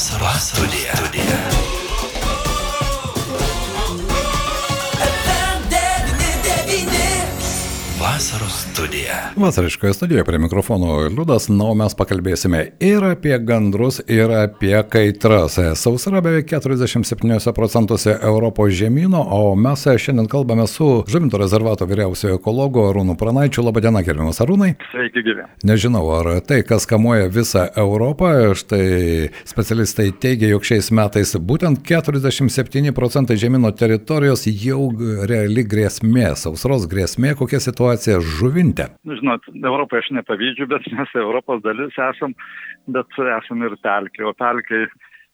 Vasaros studija. studija. Vasaros studija. Vasariškoje studijoje prie mikrofono Liudas, na, o mes pakalbėsime ir apie gandrus, ir apie kaitras. Sausra beveik 47 procentuose Europos žemynų, o mes šiandien kalbame su Žuvinto rezervato vyriausiojo ekologo Arūnu Pranaičiu. Labadiena, gerbiamas Arūnai. Sveiki, gyvi. Nežinau, ar tai, kas kamuoja visą Europą, štai specialistai teigia, jog šiais metais būtent 47 procentai žemynų teritorijos jau reali grėsmė, sausros grėsmė, kokia situacija žuvinte. Nu, Žinot, Europoje aš nepavydžiu, bet mes Europos dalis esam, bet esam ir pelkė, o pelkė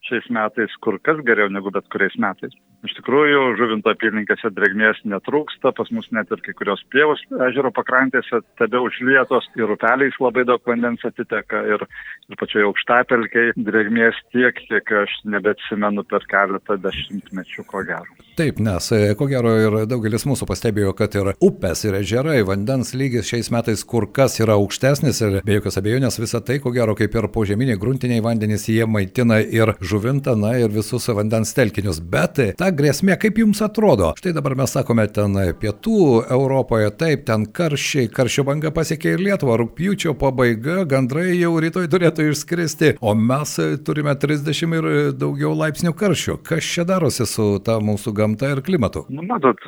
šiais metais kur kas geriau negu bet kuriais metais. Iš tikrųjų, žuvinto apylinkėse drėgmės netrūksta, pas mus net ir kai kurios pievos ežero pakrantėse tebe užlietos ir upeliais labai daug vandens atiteka ir, ir pačioje aukštapelkiai drėgmės tiek, kiek aš nebeatsimenu per keletą dešimtmečių, ko gero. Taip, nes e, ko gero ir daugelis mūsų pastebėjo, kad ir upės ir ežerai, vandens lygis šiais metais kur kas yra aukštesnis ir be jokios abejonės visą tai, ko gero kaip ir požeminiai gruntiniai vandenys, jie maitina ir žuvintą, na ir visus vandens telkinius. Bet e, ta grėsmė, kaip jums atrodo? Štai dabar mes sakome ten e, pietų Europoje, taip, ten karščiai, karščio banga pasiekė ir Lietuvą, rūpjūčio pabaiga, gandrai jau rytoj turėtų išskristi, o mes turime 30 ir daugiau laipsnių karščio. Kas čia darosi su ta mūsų gamta ir klimatu? Nu, matot,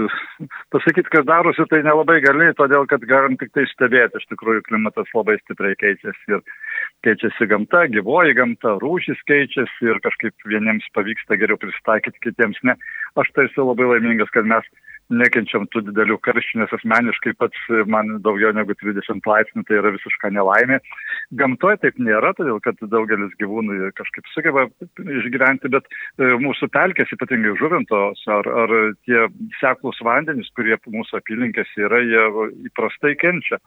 pasakyti, kas darosi, tai nelabai gali, todėl kad galim tik tai stebėti, iš tikrųjų klimatas labai stipriai keičiasi ir keičiasi gamta, gyvoji gamta, rūšys keičiasi ir kažkaip vieniems pavyksta geriau prisitaikyti, kitiems ne. Aš tai esu labai laimingas, kad mes nekenčiam tų didelių karščių, nes asmeniškai pats man daugiau negu 30 laipsnių tai yra visiška nelaimė. Gamtoje taip nėra, todėl kad daugelis gyvūnų kažkaip sugeba išgyventi, bet e, mūsų pelkės, ypatingai žuvintos ar, ar tie seklus vandenys, kurie mūsų apylinkės yra, jie įprastai kenčia.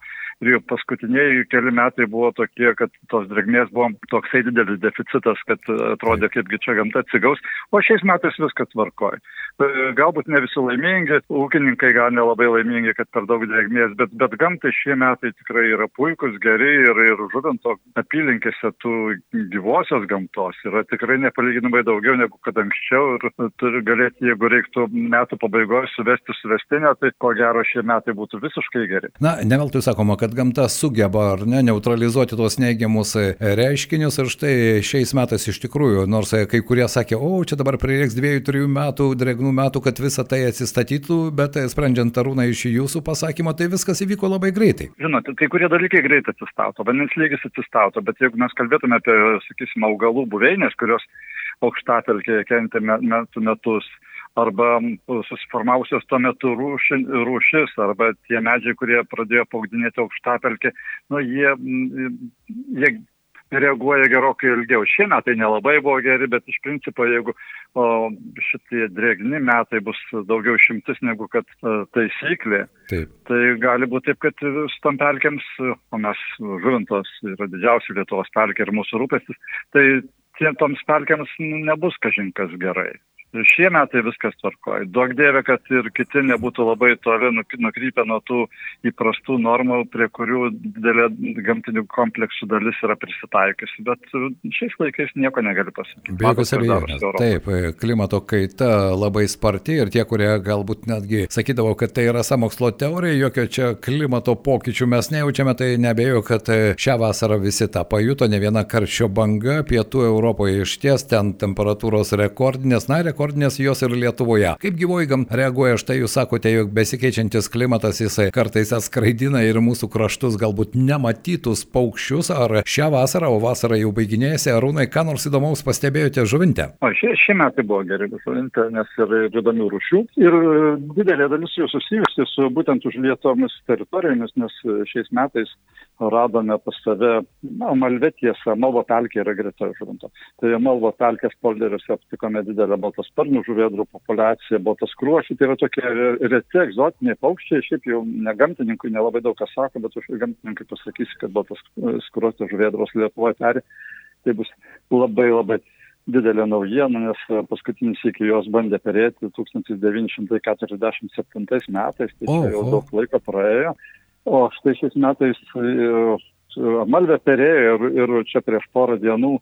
Ir jau paskutiniai keli metai buvo tokie, kad tos drėgmės buvo toksai didelis deficitas, kad atrodė, kaipgi čia gamta atsigaus, o šiais metais viskas tvarkoja. Galbūt ne visi laimingi, ūkininkai gal nelabai laimingi, kad per daug drėgmės, bet, bet gamtai šie metai tikrai yra puikus, geri ir, ir žuvinto apylinkėse tų gyvosios gamtos yra tikrai nepalyginamai daugiau negu kad anksčiau ir turi galėti, jeigu reiktų metų pabaigoje suvesti suvestinę, tai ko gero šie metai būtų visiškai geri. Na, ne veltui sakoma, kad gamta sugeba ar ne neutralizuoti tuos neigiamus reiškinius ir štai šiais metais iš tikrųjų, nors kai kurie sakė, o čia dabar prireiks dviejų, trijų metų drėgnų metų, kad visa tai atsistatytų, bet sprendžiant arūną iš jūsų pasakymo, tai viskas įvyko labai greitai. Žinote, kai kurie dalykai greitai atsistato, vandens lygis atsistato, bet jeigu mes kalbėtume apie, sakysime, augalų buveinės, kurios aukštatelkėje kentė metų metus, arba susiformavusios tuo metu rūši, rūšis, arba tie medžiai, kurie pradėjo paugdinėti aukštapelkį, nu, jie, jie reaguoja gerokai ilgiau. Šie metai nelabai buvo geri, bet iš principo, jeigu o, šitie drėgni metai bus daugiau šimtis negu kad o, taisyklė, Taip. tai gali būti taip, kad su tom pelkėms, o mes žuvintos yra didžiausia Lietuvos pelkė ir mūsų rūpestis, tai tie toms pelkėms nebus kažinkas gerai. Šie metai viskas tvarkoja. Daug dievė, kad ir kiti nebūtų labai toli nukrypę nuo tų įprastų normų, prie kurių didelė gamtinių kompleksų dalis yra prisitaikiusi. Bet šiais laikais nieko negali pasakyti. Be jokios abejonės. Taip, klimato kaita labai sparti ir tie, kurie galbūt netgi sakydavo, kad tai yra samokslo teorija, jokio čia klimato pokyčių mes nejaučiame, tai nebejoju, kad šią vasarą visi tą pajuto, ne viena karščio banga, pietų Europoje iš ties ten temperatūros rekordinės, na, rekordinės rekordinės jos ir Lietuvoje. Kaip gyvoji gamta reaguoja, štai jūs sakote, jog besikeičiantis klimatas jisai kartais atskraidina ir mūsų kraštus galbūt nematytus paukščius, ar šią vasarą, o vasarą jau baiginėjasi, arūnai, ką nors įdomaus pastebėjote žuvinte? O šie, šie metai buvo geri žuvinte, nes yra įdomių rūšių ir didelė dalis jų susijusi su būtent užlietomis teritorijomis, nes šiais metais radome pas save, na, malvetiesa, malvo pelkė yra greta žuvinto. Tai malvo pelkės polderiuose aptikome didelę baltasparnių žuvėdrų populiaciją, baltas kruošių, tai yra tokie reti egzotiniai paukščiai, šiaip jau ne gamtininkui nelabai daug kas sako, bet už gamtininkai pasakysi, kad baltas skruostas žuvėdros Lietuvoje peri, tai bus labai labai didelė naujiena, nes paskutinis iki jos bandė perėti 1947 metais, tai čia jau daug laiko praėjo. O štai šiais metais Amalvė perėjo ir, ir čia prieš porą dienų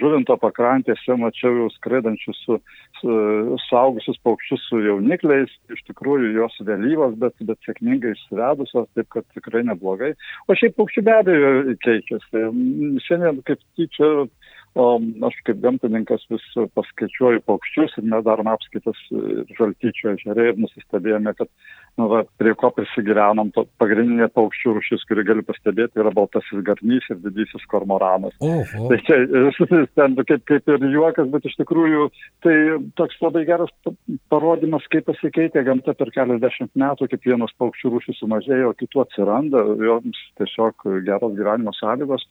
žuvinto pakrantėse mačiau jau skraidančius su, su suaugusius paukščius su jaunikliais, iš tikrųjų jos vėlyvos, bet, bet sėkmingai išsivedusios, taip kad tikrai neblogai. O šiaip paukščių be abejo keičiasi. Šiandien kaip tyčia aš kaip gamtininkas vis paskaičiuoju paukščius ir mes darom apskaitas žaltyčio ežerė ir nusistebėjome, kad nu, va, prie ko prisigyvenom, pagrindinė paukščių rušis, kuri gali pastebėti, yra baltasis garnys ir didysis kormoranas. Oho. Tai čia ten kaip, kaip ir juokas, bet iš tikrųjų tai toks labai geras parodymas, kaip pasikeitė gamta per keliasdešimt metų, kaip vienos paukščių rušis sumažėjo, kitų atsiranda, joms tiesiog geros gyvenimo sąlygos.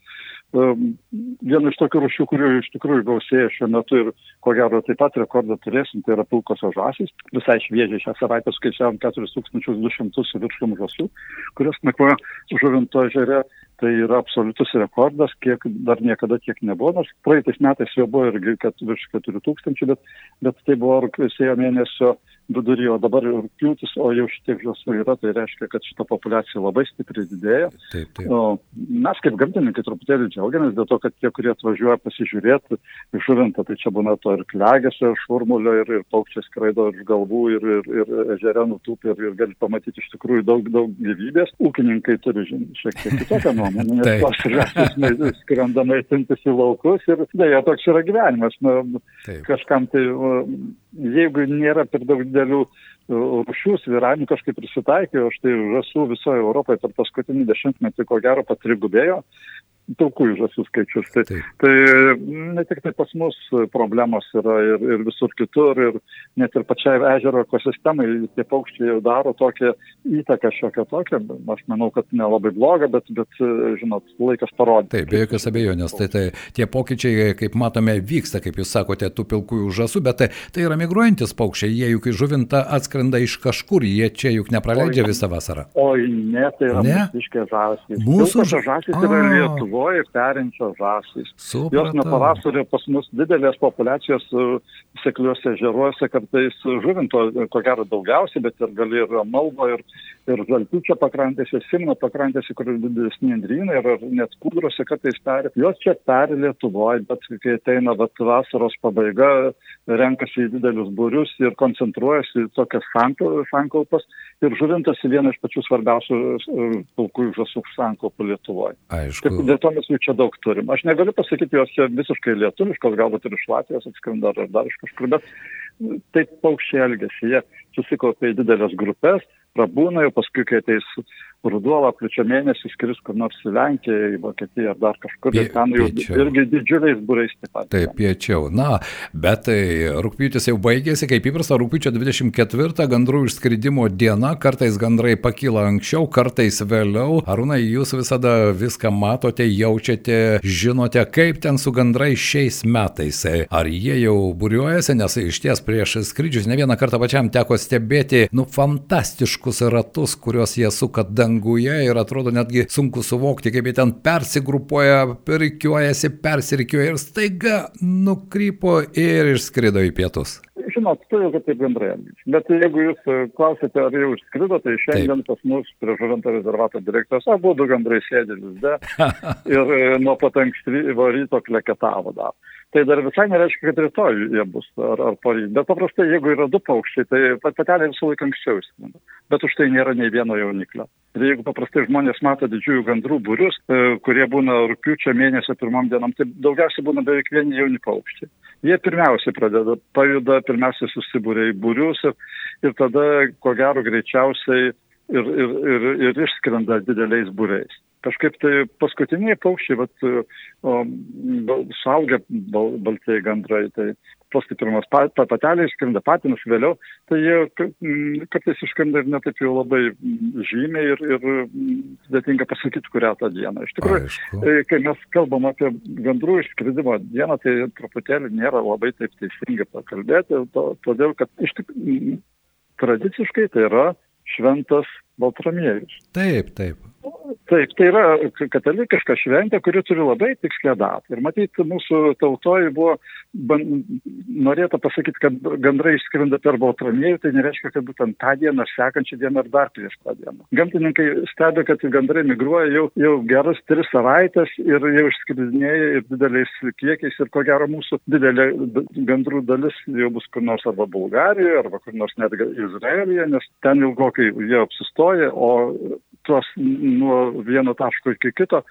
Viena iš tokių rušių, kurių iš tikrųjų gausėja šiuo metu ir ko gero taip pat rekordą turėsim, tai yra pilkosios žąsys. Visai šviežiai šią savaitę skaičiavom 4200 viršum žąsų, kurios nakvoja žuvinto ežere. Tai yra absoliutus rekordas, kiek dar niekada tiek nebuvo, nors praeitais metais jau buvo irgi virš 4000, bet, bet tai buvo rugsėjo mėnesio vidury, o dabar rūpjūtis, o jau šitiek žąsų yra, tai reiškia, kad šita populiacija labai stipriai didėja. Taip, taip. O mes kaip gamtininkai truputėlį džiaugiamės dėl to, kad tie, kurie atvažiuoja pasižiūrėti į žuvintą, tai čia būna to ir klegesio, ir šurmulio, ir, ir paukščiai skraido iš galvų, ir, ir, ir ežere nutūpė, ir, ir gali pamatyti iš tikrųjų daug, daug gyvybės. Ūkininkai turi žin, šiek tiek kitokią nuomonę, nes tos žąsys skrenda maitintis į laukus ir dėja toks yra gyvenimas. Na, Taip. kažkam tai, jeigu nėra per daug didelių rūšių sviravimų kažkaip prisitaikė, o štai žasų visoje Europoje per paskutinį dešimtmetį ko gero patrigubėjo pilkųjų žąsų skaičius. Tai, Taip. tai ne tik tai pas mus problemos yra ir, ir visur kitur, ir net ir pačiai ežero ekosistemai tie paukščiai jau daro tokią įtaką šiokią tokią. Aš manau, kad nelabai bloga, bet, bet žinot, laikas parodė. Taip, be jokios abejonės. Tai, tai tie pokyčiai, kaip matome, vyksta, kaip jūs sakote, tų pilkųjų žąsų, bet tai, tai yra migruojantis paukščiai. Jie juk į žuvintą atskrenda iš kažkur, jie čia juk nepraleidžia Oi. visą vasarą. Oi, ne, tai yra Ne? mūsiškė žąsys. Mūsų žąsys yra A. Lietuvoje perinčios žąsys. Jos nuo pavasario pas mus didelės populiacijos e, sekliuose ežeruose, kartais žuvinto, e, ko gero daugiausiai, bet ir gali ir malvo, ir, ir žaltyčio pakrantėse, simno pakrantėse, kur didesni indrynai, ir net kūdrose kartais peri. Jos čia peri Lietuvoje, bet kai ateina vat, vasaros pabaiga, renkasi į didelius būrius ir koncentruojasi į tokias sankau- sankaupas. Ir žuvintas į vieną iš pačių svarbiausių e, pilkųjų žąsų sankaupų Lietuvoje. Aišku. Taip, dėl to mes jų čia daug turim. Aš negaliu pasakyti, jos čia visiškai lietuviškos, galbūt ir iš Latvijos atskrenda ar dar iš kažkur, bet taip paukščiai elgesi. Jie susikaupia į didelės grupės, prabūna jau paskui, kai ateis ruduo, lapkričio mėnesį skris kur nors į Lenkiją, į Vokietiją ar dar kažkur, Pie- ir ten jau piečiau. irgi didžiuliais būrais taip pat. Taip, piečiau. Na, bet tai rūpjūtis jau baigėsi, kaip įprasta, rūpjūčio 24 gandrų išskridimo diena, kartais gandrai pakyla anksčiau, kartais vėliau. Arūnai, jūs visada viską matote, jaučiate, žinote, kaip ten su gandrai šiais metais. Ar jie jau būriuojasi, nes iš ties prieš skrydžius ne vieną kartą pačiam teko stebėti, nu, fantastiškus ratus, kuriuos jie suka danguje ir atrodo netgi sunku suvokti, kaip jie ten persigrupuoja, perikiuojasi, persirikiuoja ir staiga nukrypo ir išskrido į pietus. Žinot, tu jau taip bendrai. Bet jeigu jūs e, klausite, ar jau išskrido, tai šiandien pas mus prie Žuvinto rezervato direkcijos abu du gandrai sėdi lizde ir e, nuo pat ankstyvo ryto kleketavo dar. Tai dar visai nereiškia, kad rytoj jie bus ar, ar poryt. Bet paprastai, jeigu yra du paukščiai, tai pat- patelė visą laiką anksčiau išskrenda. Bet už tai nėra nei vieno jauniklio. Ir jeigu paprastai žmonės mato didžiųjų gandrų būrius, e, kurie būna rūpiučio mėnesio pirmom dienom, tai daugiausiai būna beveik vieni jauni paukščiai. Jie pirmiausiai pradeda, pajuda, pirmiausiai susibūrė į būrius ir, ir tada, ko gero, greičiausiai ir, ir, ir, ir išskrenda dideliais būriais. Kažkaip tai paskutiniai paukščiai, o, bal- suaugę bal, baltieji gandrai, tai paskui pirmas pa, pa, patelė išskrenda patinas vėliau, tai jie ka- m, kartais išskrenda ir netaip jau labai žymiai ir, ir m, sudėtinga pasakyti, kurią tą dieną. Iš tikrųjų, Aišku. E, Kai mes kalbam apie gandrų išskridimo dieną, tai truputėlį nėra labai taip teisingai pakalbėti, to, todėl kad iš tikrųjų tradiciškai tai yra šventas Baltramiejus. Taip, taip. Taip, tai yra katalikiška šventė, kuri turi labai tikslę datą. Ir matyti, mūsų tautoje buvo ban, norėta pasakyti, kad gandrai išskrenda per Baltramiejų, tai nereiškia, kad būtent tą dieną, ar sekančią dieną, ar dar prieš tą dieną. Gamtininkai stebi, kad gandrai migruoja jau, jau geras tris savaitės ir jau išskridinėja ir dideliais kiekiais ir ko gero mūsų didelė gandrų dalis jau bus kur nors arba Bulgarijoje, arba kur nors netgi Izraelyje, nes ten ilgokai jie apsistoja, o tuos nuo vieno taško iki kito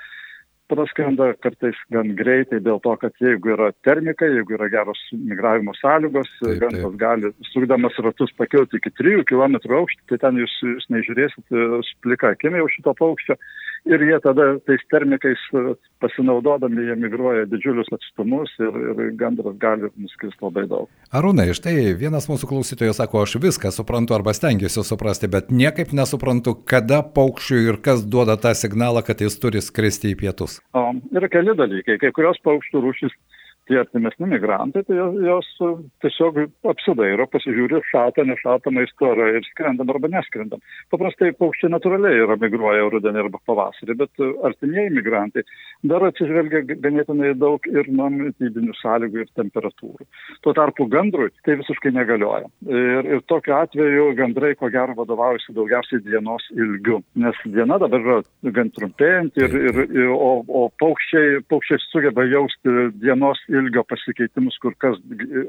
praskrenda kartais gan greitai dėl to, kad jeigu yra termika, jeigu yra geros migravimo sąlygos, gandras gali sukdamas ratus pakilti iki 3 km aukštį, tai ten jūs, jūs nežiūrėsit plika akimi jau šito paukščio ir jie tada tais termikais pasinaudodami jie migruoja didžiulius atstumus ir, ir gandras gali nuskristi labai daug. Arūnai, štai vienas mūsų klausytojas sako, aš viską suprantu arba stengiuosi suprasti, bet niekaip nesuprantu, kada paukščiui ir kas duoda tą signalą, kad jis turi skristi į pietus. O, yra keli dalykai. Kai kurios paukščių rūšys tie artimesni migrantai, tai jos, jos tiesiog apsidairo, pasižiūri šaltą, nešaltą maisto ar ir skrendam arba neskrendam. Paprastai paukščiai natūraliai yra migruoja rudenį arba pavasarį, bet artimieji migrantai dar atsižvelgia ganėtinai daug ir nuo mytybinių sąlygų ir temperatūrų. Tuo tarpu gandrui tai visiškai negalioja. Ir, ir tokiu atveju gandrai ko gero vadovaujasi daugiausiai dienos ilgiu, nes diena dabar yra gan trumpėjanti, ir, ir, ir, o, o paukščiai, paukščiai sugeba jausti dienos ilgiu ilgio pasikeitimus kur kas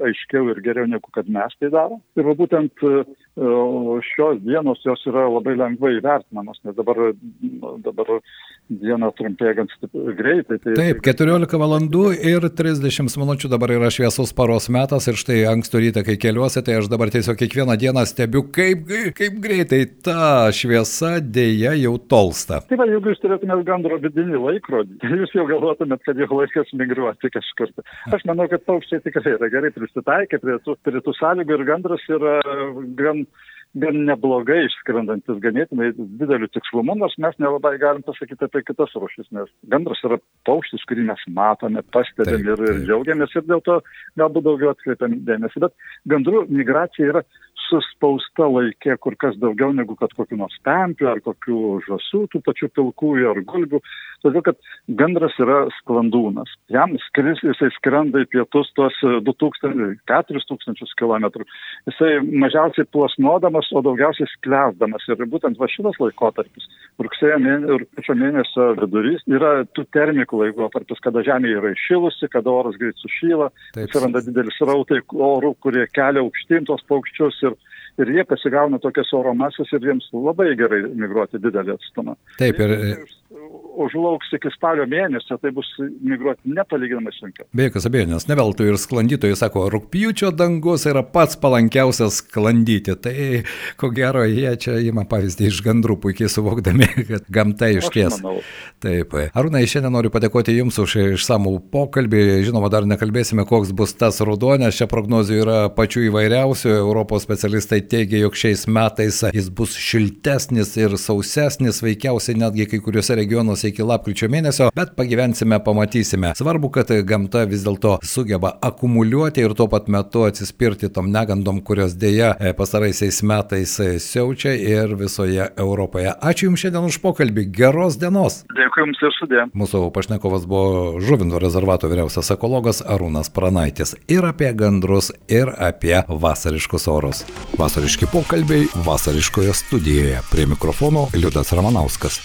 aiškiau ir geriau negu kad mes tai darom. Ir būtent šios dienos jos yra labai lengvai įvertinamos, nes dabar, dabar diena trumpėja gan greitai. Tai, Taip, 14 valandų ir 30 minučių dabar yra šviesus paros metas ir štai ankstų rytą, kai keliuosi, tai aš dabar tiesiog kiekvieną dieną stebiu, kaip, kaip greitai ta šviesa dėja jau tolsta. Taip, jeigu jūs turėtumėte gandro vidinį laikrodį, tai jūs jau galvotumėt, kad jau laikas migruoti kažkur. Aš manau, kad paukščiai tikrai yra gerai prisitaikę prie tų, prie tų sąlygų ir gandras yra gan gan neblogai išskrendantis ganėtinai dideliu tikslumu, nors mes nelabai galim pasakyti apie kitas rūšis, nes gandras yra paukštis, kurį mes matome, pastebim ir, ir džiaugiamės ir dėl to galbūt daugiau atkreipiam dėmesį. Bet gandrų migracija yra suspausta laikė kur kas daugiau negu kad kokių nors pempių ar kokių žasų, tų pačių pilkųjų ar gulbių, todėl kad gandras yra sklandūnas. Jam skris, jisai skrenda į pietus tuos 2000-4000 km. Jisai mažiausiai plasnodamas, o daugiausiai sklesdamas. Ir būtent va šitas laikotarpis, rugsėjo mėnesio, rūpiučio mėnesio vidurys, yra tų termikų laikotarpis, kada žemė yra įšilusi, kada oras greit sušyla, atsiranda didelis rautai orų, kurie kelia aukštyn tos paukščius ir ir jie pasigauna tokias oro masės ir jiems labai gerai migruoti didelį atstumą. Taip, ir... Užlauks iki spalio mėnesio, tai bus migruoti nepalyginamai sunkiau. Be jokios abejonės, ne veltui ir sklandytojai sako, rūpjūčio dangus yra pats palankiausias sklandyti. Tai ko gero, jie čia ima pavyzdį iš gandrų, puikiai suvokdami, kad gamta iš ties. Taip. Arūnai, šiandien noriu padėkoti Jums už išsamų pokalbį. Žinoma, dar nekalbėsime, koks bus tas ruduo, nes čia prognozių yra pačių įvairiausių. Europos specialistai teigia, jog šiais metais jis bus šiltesnis ir sausesnis, veikiausiai netgi kai kuriuose regionuose iki lapkričio mėnesio, bet pagyvensime, pamatysime. Svarbu, kad gamta vis dėlto sugeba akumuliuoti ir tuo pat metu atsispirti tom negandom, kurios dėja pasaraisiais metais siaučia ir visoje Europoje. Ačiū Jums šiandien už pokalbį. Geros dienos. Dėkui Jums ir sudė. Mūsų pašnekovas buvo Žuvinto rezervato vyriausias ekologas Arūnas Pranaitis. Ir apie gandrus, ir apie vasariškus orus. Vasariški pokalbiai vasariškoje studijoje. Prie mikrofono Liudas Ramanauskas.